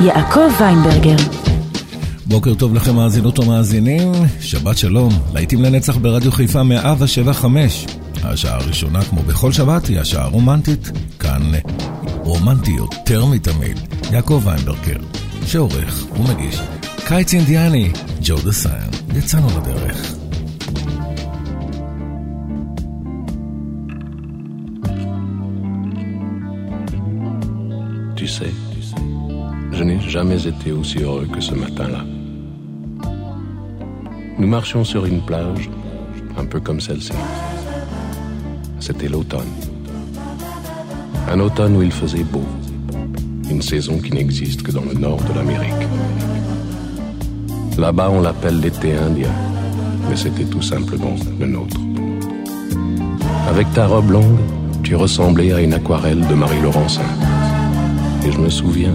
יעקב ויינברגר. בוקר טוב לכם מאזינות ומאזינים, שבת שלום, להיטים לנצח ברדיו חיפה 175. השעה הראשונה, כמו בכל שבת, היא השעה הרומנטית. כאן רומנטי יותר מתמיד, יעקב ויינברגר, שעורך ומגיש. קיץ אינדיאני, ג'ו דה סיין, יצאנו לדרך. Tu sais, je n'ai jamais été aussi heureux que ce matin-là. Nous marchions sur une plage, un peu comme celle-ci. C'était l'automne. Un automne où il faisait beau. Une saison qui n'existe que dans le nord de l'Amérique. Là-bas, on l'appelle l'été indien, mais c'était tout simplement le nôtre. Avec ta robe longue, tu ressemblais à une aquarelle de Marie Laurencin. Et je me souviens,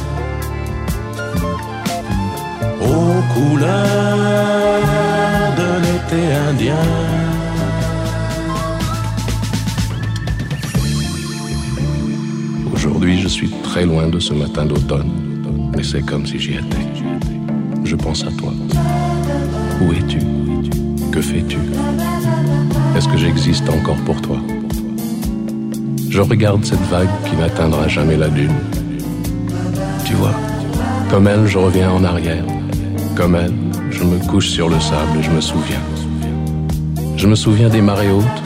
Couleurs de l'été indien. Aujourd'hui, je suis très loin de ce matin d'automne, mais c'est comme si j'y étais. Je pense à toi. Où es-tu? Que fais-tu? Est-ce que j'existe encore pour toi? Je regarde cette vague qui n'atteindra jamais la dune. Tu vois, comme elle, je reviens en arrière. Comme elle, je me couche sur le sable et je me souviens. Je me souviens des marées hautes,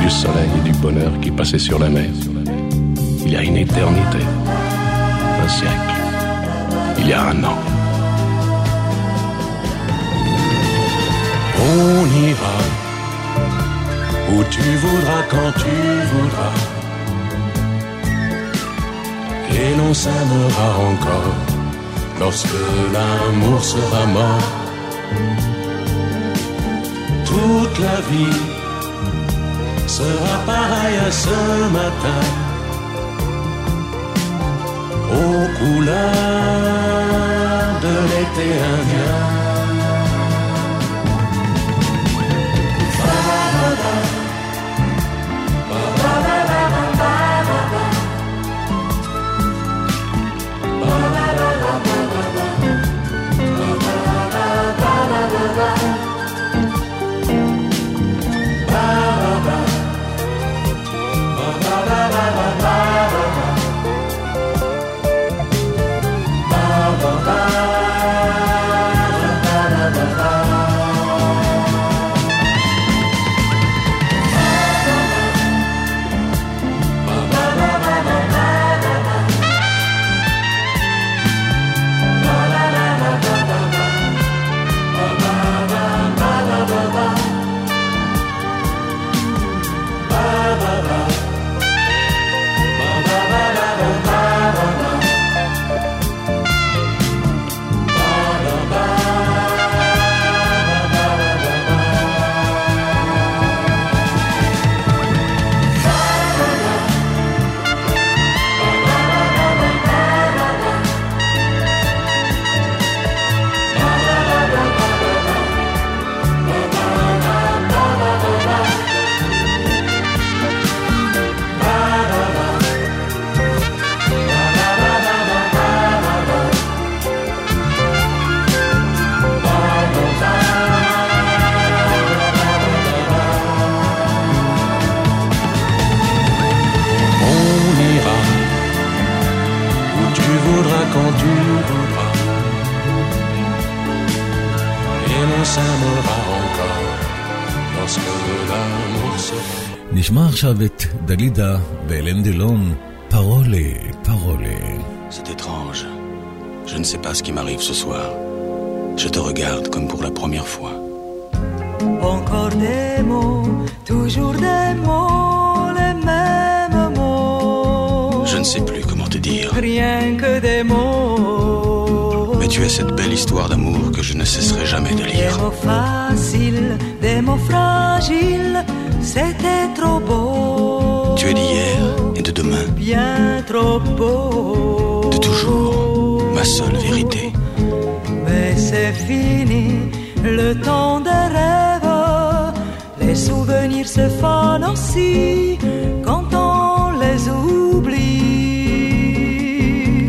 du soleil et du bonheur qui passaient sur la mer. Il y a une éternité, un siècle, il y a un an. On ira où tu voudras quand tu voudras. Et l'on s'aimera encore lorsque l'amour sera mort. Toute la vie sera pareille à ce matin. Aux couleurs de l'été indien. עכשיו את דלידה ואלן דלון, פרולי, פרולי. C'est étrange. Je ne sais pas ce qui m'arrive ce soir. Je te regarde comme pour la première fois. Encore des mots, toujours des mots, les mêmes mots. Je ne sais plus comment te dire. Rien que des mots. Mais tu es cette belle histoire d'amour que je ne cesserai jamais de Des lire. mots faciles, des mots fragiles, c'était trop beau. Tu es d'hier et de demain, Bien trop beau. de toujours, ma seule vérité. Mais c'est fini, le temps des rêves. Les souvenirs se fanent aussi quand on les oublie.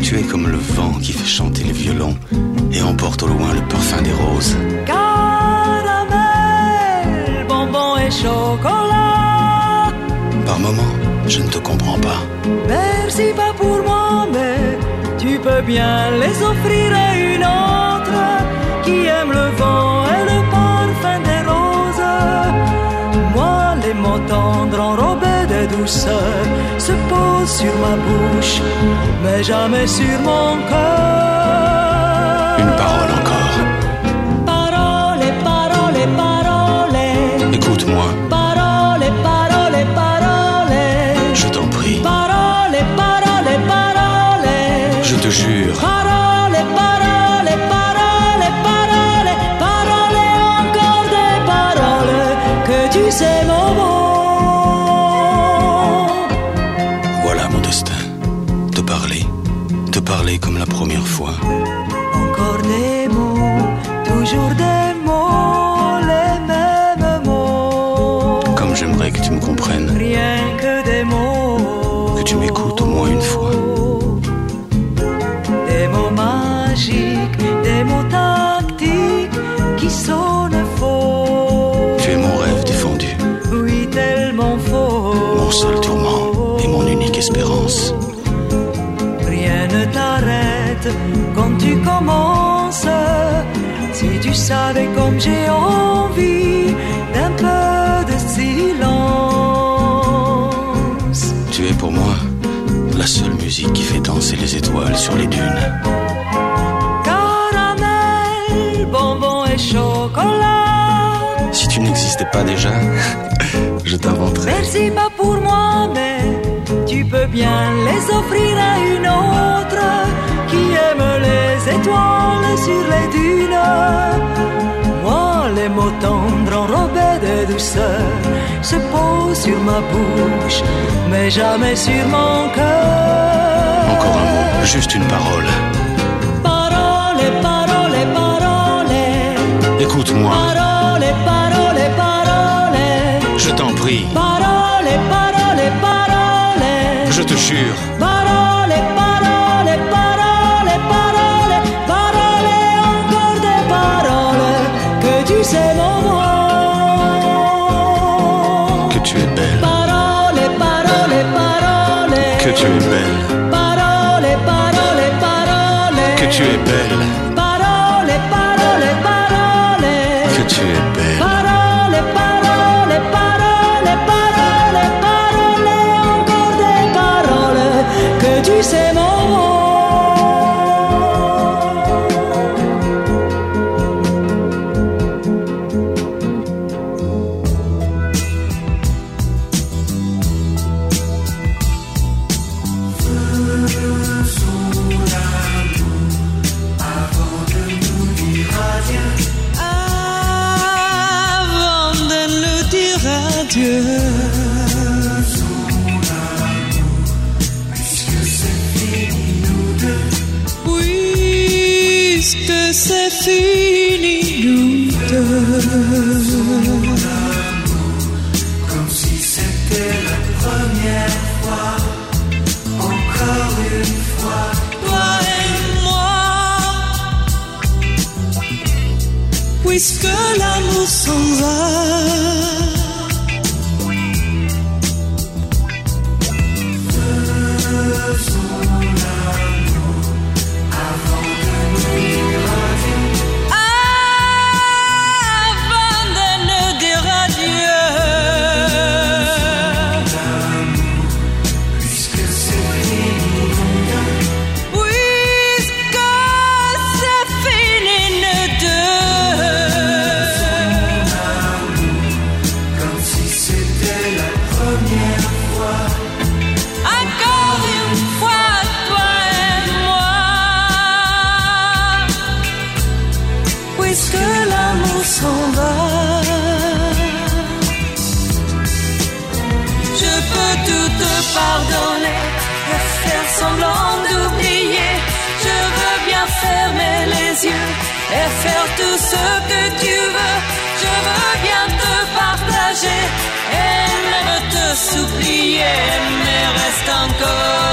Tu es comme le vent qui fait chanter les violons et emporte au loin le parfum des roses. Et chocolat. Par moments, je ne te comprends pas. Merci pas pour moi, mais tu peux bien les offrir à une autre qui aime le vent et le parfum des roses. Moi, les mots tendres enrobés de douceur se posent sur ma bouche, mais jamais sur mon cœur. Une parole encore. Écoute-moi, Parole, parole, parole. je t'en prie. Parole, parole, parole. Je te jure, Parole, parole, parole, parole. Parole, encore des paroles que tu sais mon mot. voilà mon destin. Te parler, te parler comme la première fois. Encore des mots, toujours des tu m'écoutes au moins une fois. Des mots magiques, des mots tactiques qui sonnent faux. Tu es mon rêve défendu, Oui, tellement faux. mon seul tourment et mon unique espérance. Rien ne t'arrête quand tu commences. Si tu savais comme j'ai envie la seule musique qui fait danser les étoiles sur les dunes. Caramel, bonbon et chocolat. Si tu n'existais pas déjà, je t'inventerais. Merci pas pour moi, mais tu peux bien les offrir à une autre qui aime les étoiles sur les dunes. Les mots tendres enrobés de douceur se posent sur ma bouche, mais jamais sur mon cœur. Encore un mot, juste une parole. Parole, parole, parole. Écoute-moi, Parole, parole, parole. je t'en prie, Parole, parole, parole. je te jure. Tu es belle, Parole, parole, parole. que tu es belle, s'en va. Je peux tout te pardonner et faire semblant d'oublier. Je veux bien fermer les yeux et faire tout ce que tu veux. Je veux bien te partager et même te supplier, mais reste encore.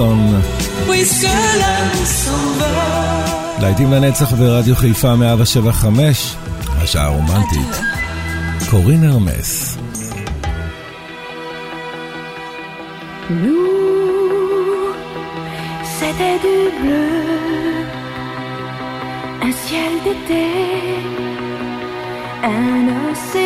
אהרונסון. להיטים לנצח ברדיו חיפה 175, השעה הרומנטית. קורין הרמס. Un ciel un océan.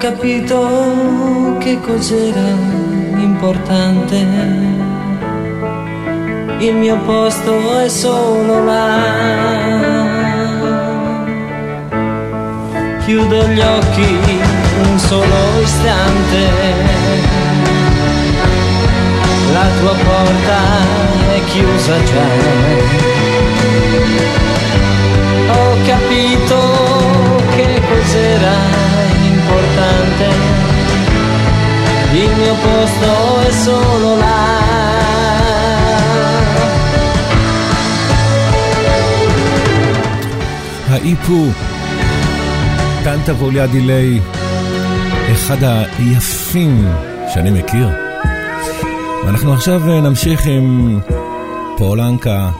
Capito che cos'era importante il mio posto è solo là. Chiudo gli occhi un solo istante, la tua porta è chiusa già. Ho capito che cos'era importante, il mio posto è solo là. האיפו, טנטה ווליה דיליי, אחד היפים שאני מכיר. ואנחנו עכשיו אה, נמשיך עם פולנקה.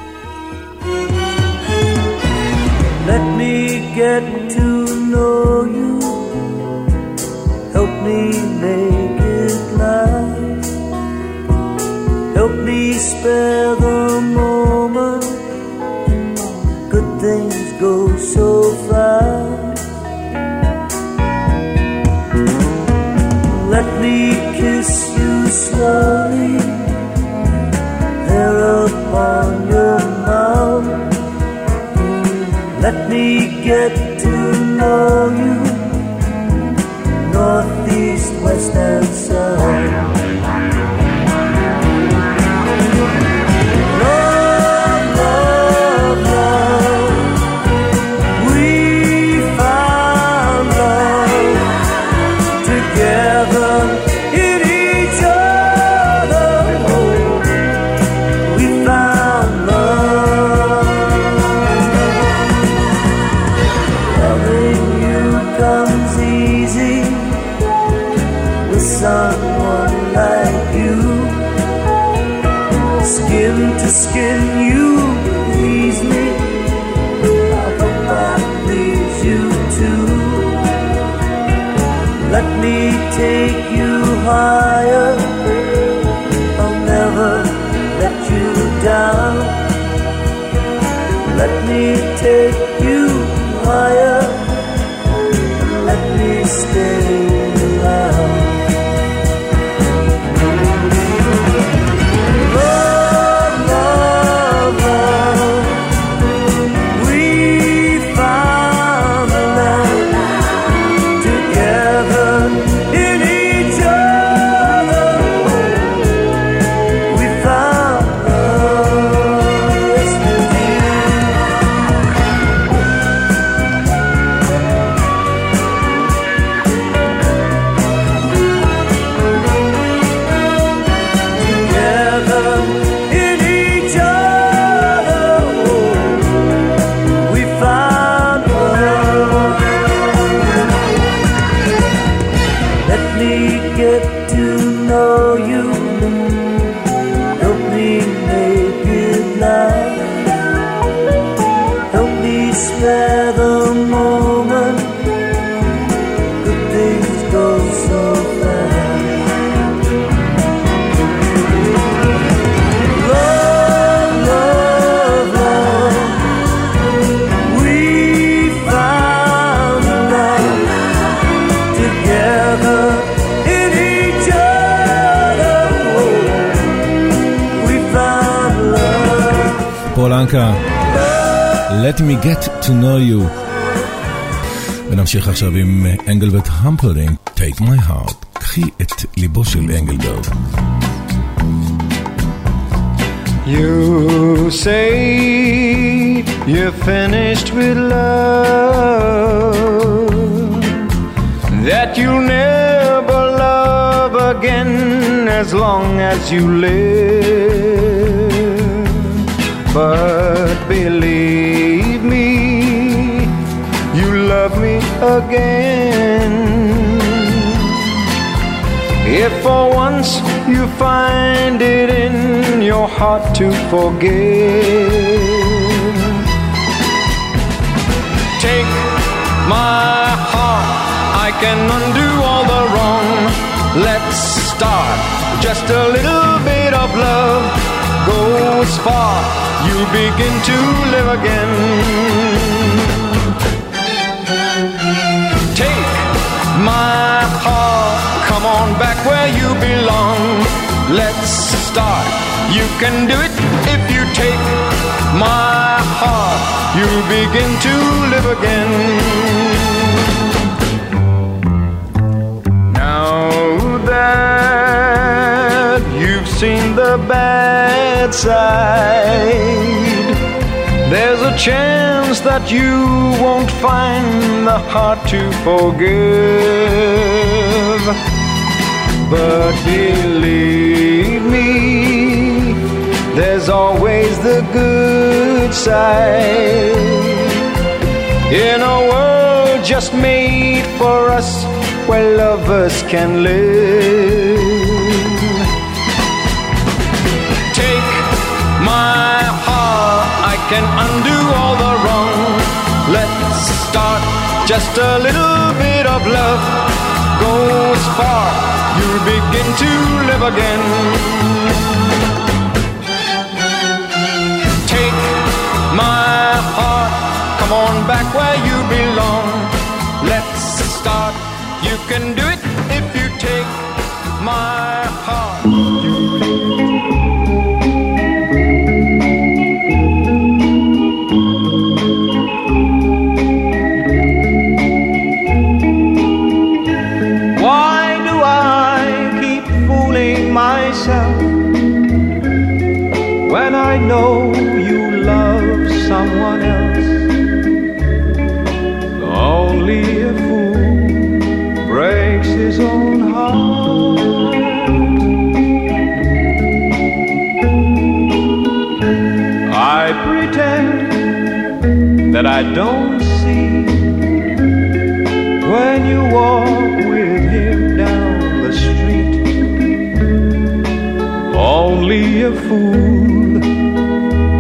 Let me get to know you. Spare the moment. Good things go so fast. Let me kiss you slowly. There upon your mouth. Let me get to know you, northeast, west, and south. נמשיך עכשיו עם אנגלברט Take My Heart, קחי את ליבו של אנגלברד. You say you're finished with love, that you'll never love again as long as you live. But believe. Again. If for once you find it in your heart to forgive, take my heart, I can undo all the wrong. Let's start just a little bit of love goes far, you begin to live again. My heart, come on back where you belong. Let's start. You can do it if you take my heart. You begin to live again. Now that you've seen the bad side. There's a chance that you won't find the heart to forgive. But believe me, there's always the good side. In a world just made for us where lovers can live. Can undo all the wrong. Let's start just a little bit of love. Goes far, you'll begin to live again. Take my heart, come on back where you belong. Let's start, you can do it if you take my heart. I don't see when you walk with him down the street. Only a fool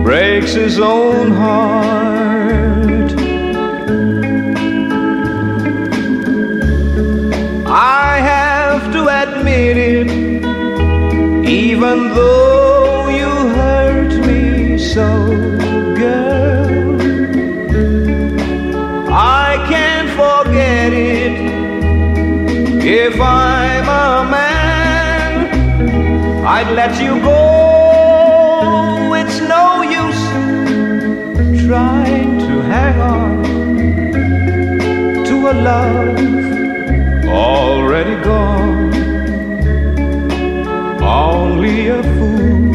breaks his own heart. I have to admit it, even though I'd let you go. It's no use trying to hang on to a love already gone. Only a fool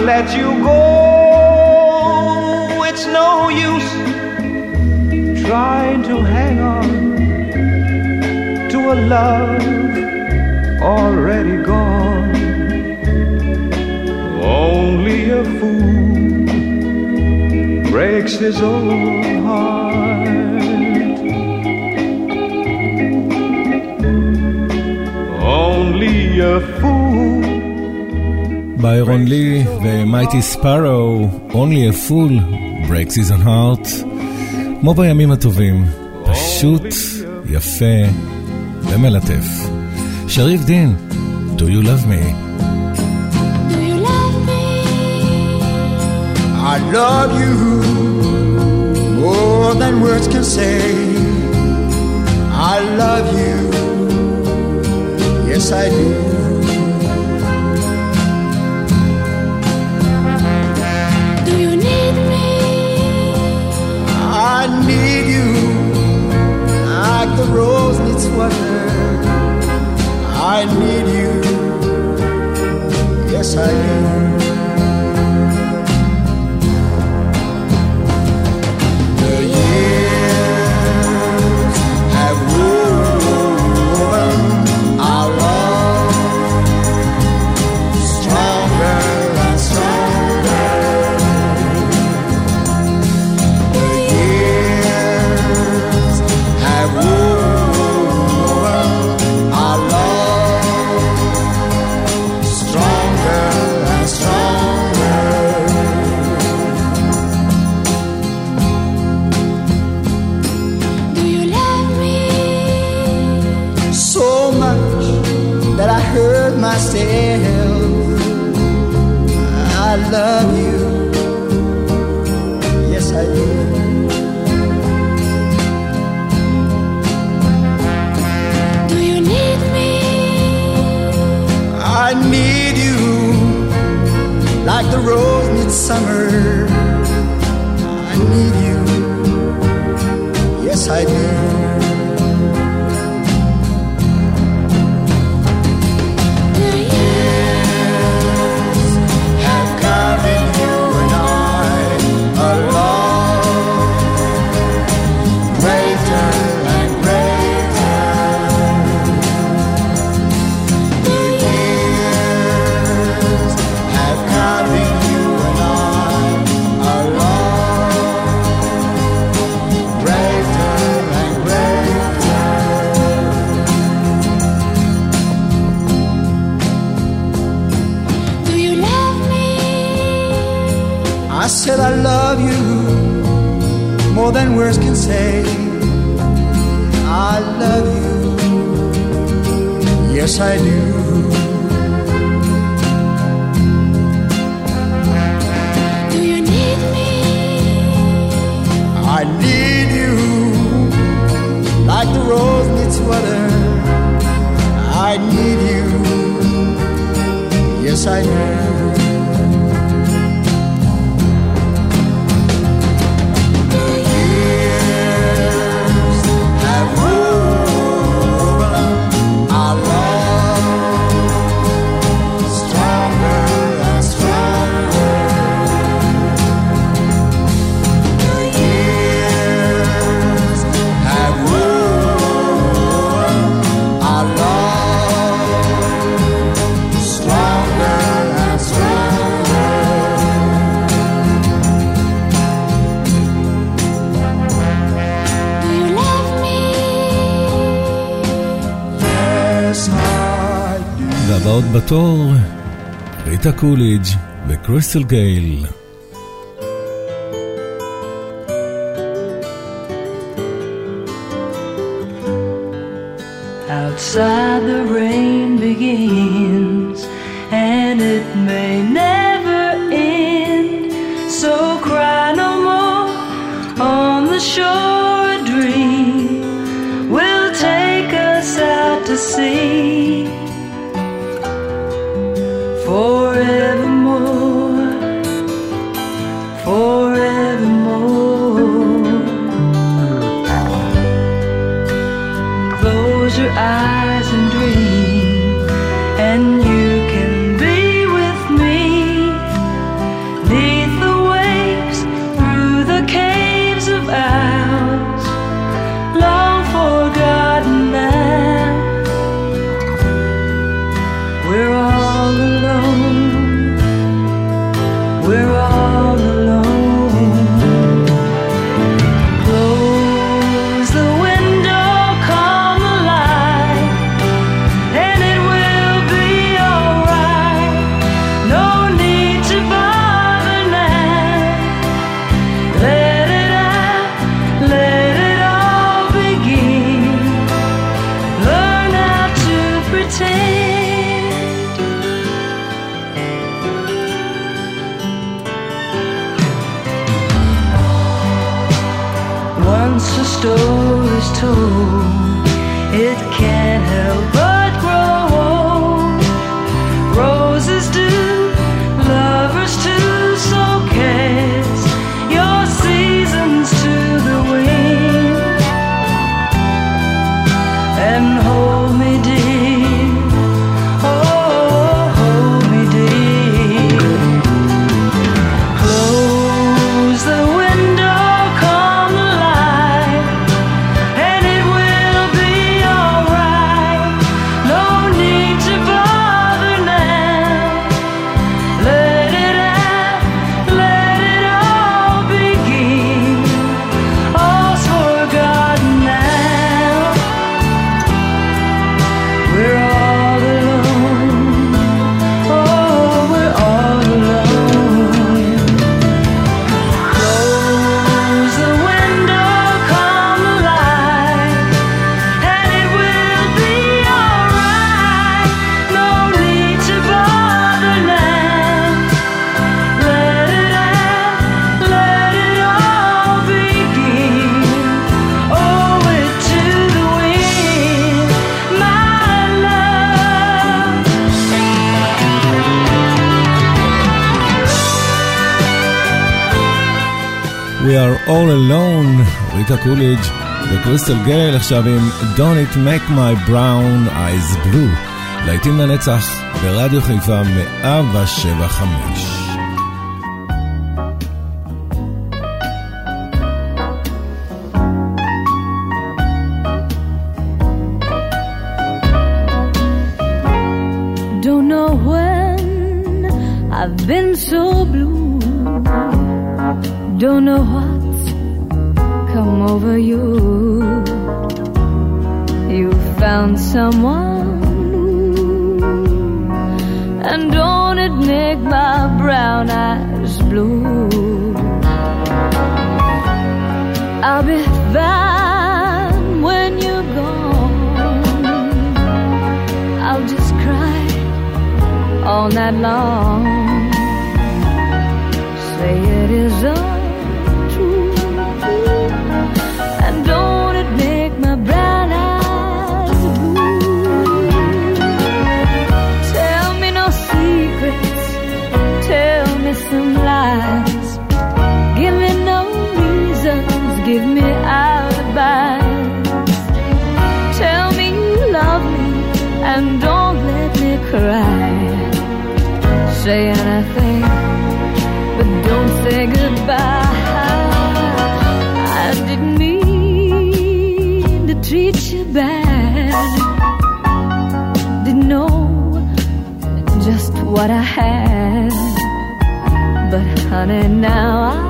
Let you go. It's no use trying to hang on to a love already gone. Only a fool breaks his own heart. Only a fool ביירון לי ומייטי ספארו, Only a Fool, Breaks his own heart. כמו בימים הטובים, פשוט יפה ומלטף. שריף דין, Do you love me? I love you more than words can say. I love you, yes I do. Do I do. אניטה קוליג' וקריסטל גייל. and קוליג' וקריסטל גל עכשיו עם Don't It Make My Brown Eyes Blue, להיטים לנצח ברדיו חיפה 175. I've been so blue. Don't know why come over you. You found someone, and don't it make my brown eyes blue? I'll be fine when you're gone. I'll just cry all night long. Say it is over. some lies. Give me no reasons, give me alibis. Tell me you love me and don't let me cry. Say anything, but don't say goodbye. I didn't mean to treat you bad. Didn't know just what I had honey, now. I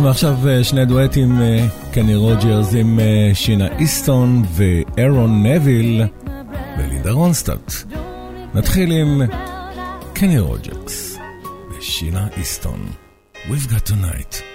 נשמע עכשיו אה, שני דואטים, אה, קני רוג'רס עם אה, שינה איסטון ואירון נביל ולינדה רונסטאט. נתחיל עם קני רוג'רס ושינה איסטון. We've got tonight.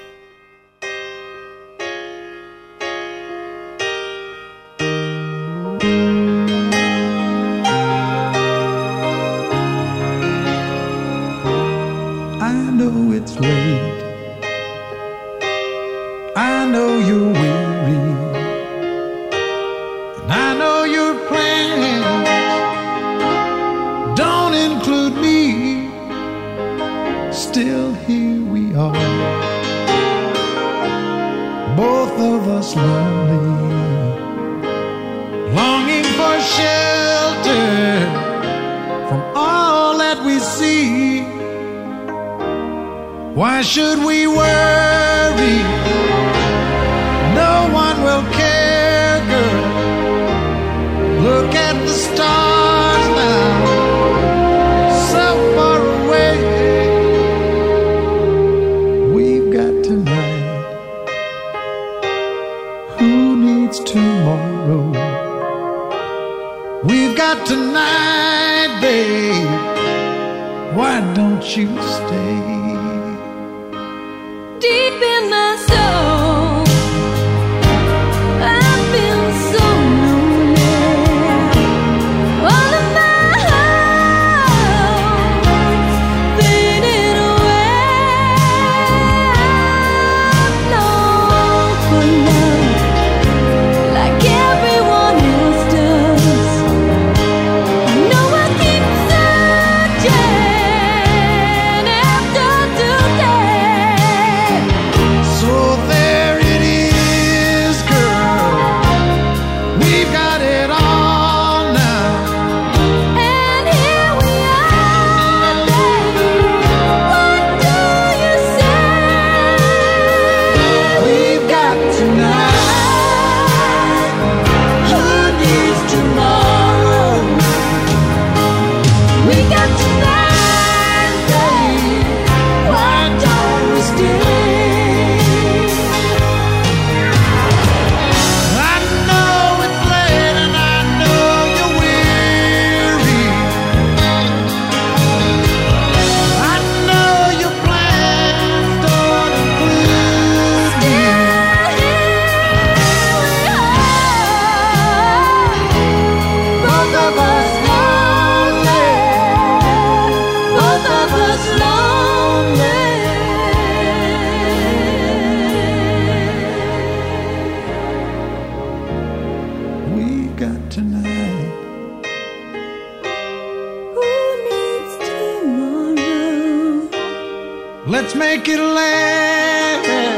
Let's make it last.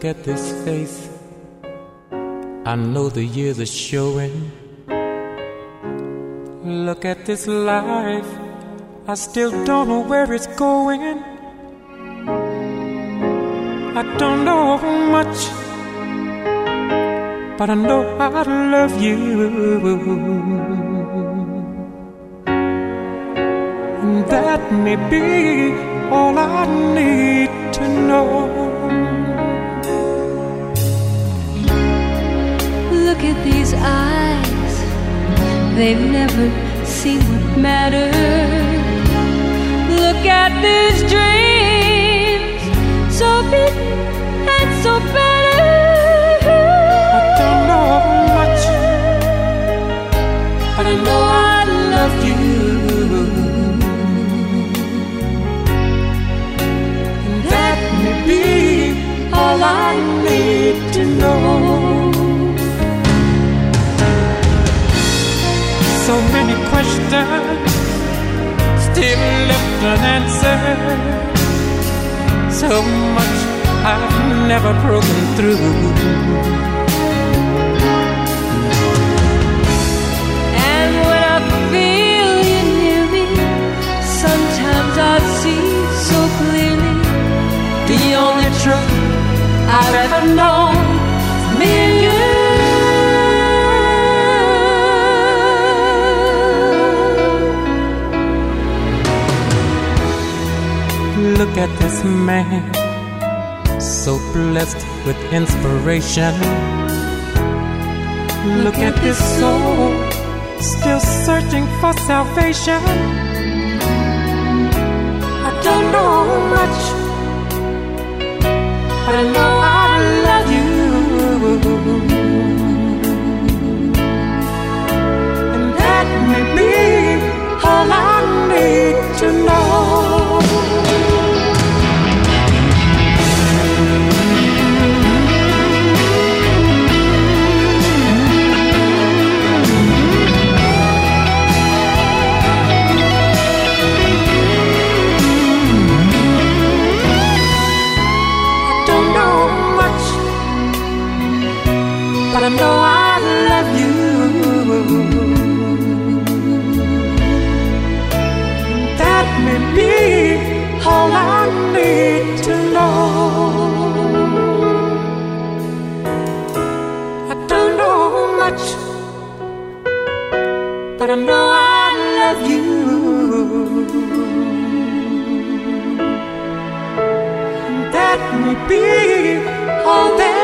Look at this face. I know the years are showing. Look at this life. I still don't know where it's going. I don't know how much, but I know I love you. And that may be all I need to know. At these eyes, they've never seen what matters. Look at these dreams, so big and so better. Man, so blessed with inspiration. Look at this soul, still searching for salvation. I don't know much but I know I love you. And that may be all I need to know. Know I love you. That may be all I need to know. I don't know much, but I know I love you. That may be all that.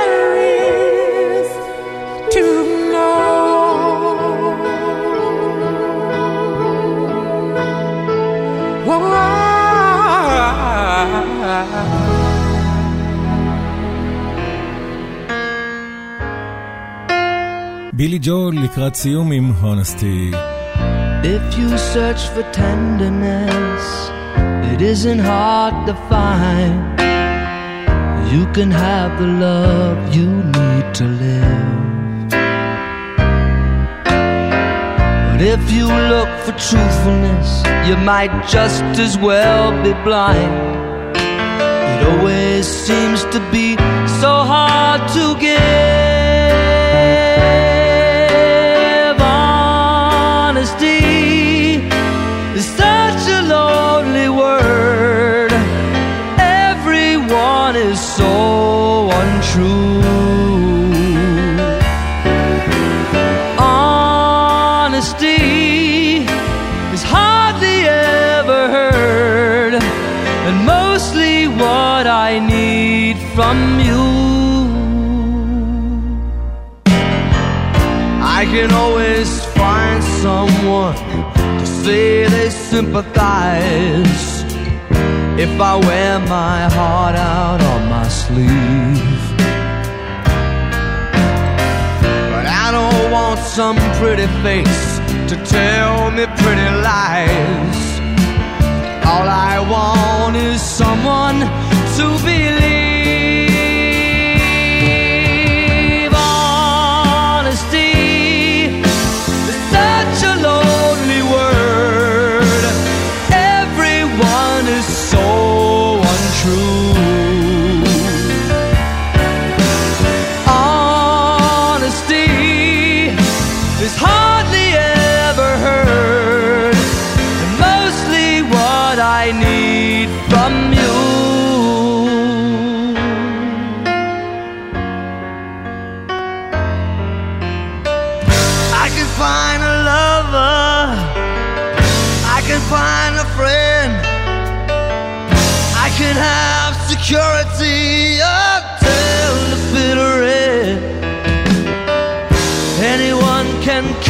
בילי ג'ו לקראת סיום עם הונסטי. If you search for tenderness, it isn't hard to find. You can have the love you need to live. But if you look for truthfulness, you might just as well be blind. It always seems to be so hard to give. from you. I can always find someone to say they sympathize if I wear my heart out on my sleeve. But I don't want some pretty face to tell me pretty lies. All I want is someone to believe.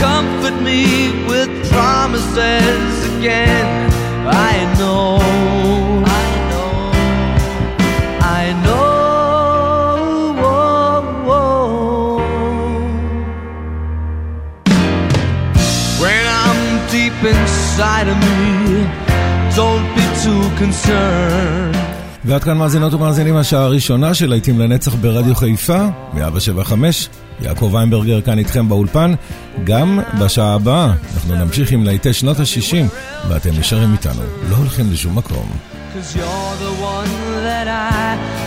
Comfort me with promises again. I know. I know. I know. When I'm deep inside of me, don't be too concerned. ועד כאן מאזינות ומאזינים השעה הראשונה של להיטים לנצח ברדיו חיפה, 175. יעקב איינברגר כאן איתכם באולפן. גם בשעה הבאה אנחנו נמשיך עם להיטי שנות ה-60, ואתם נשארים איתנו, לא הולכים לשום מקום. Cause you're the one that I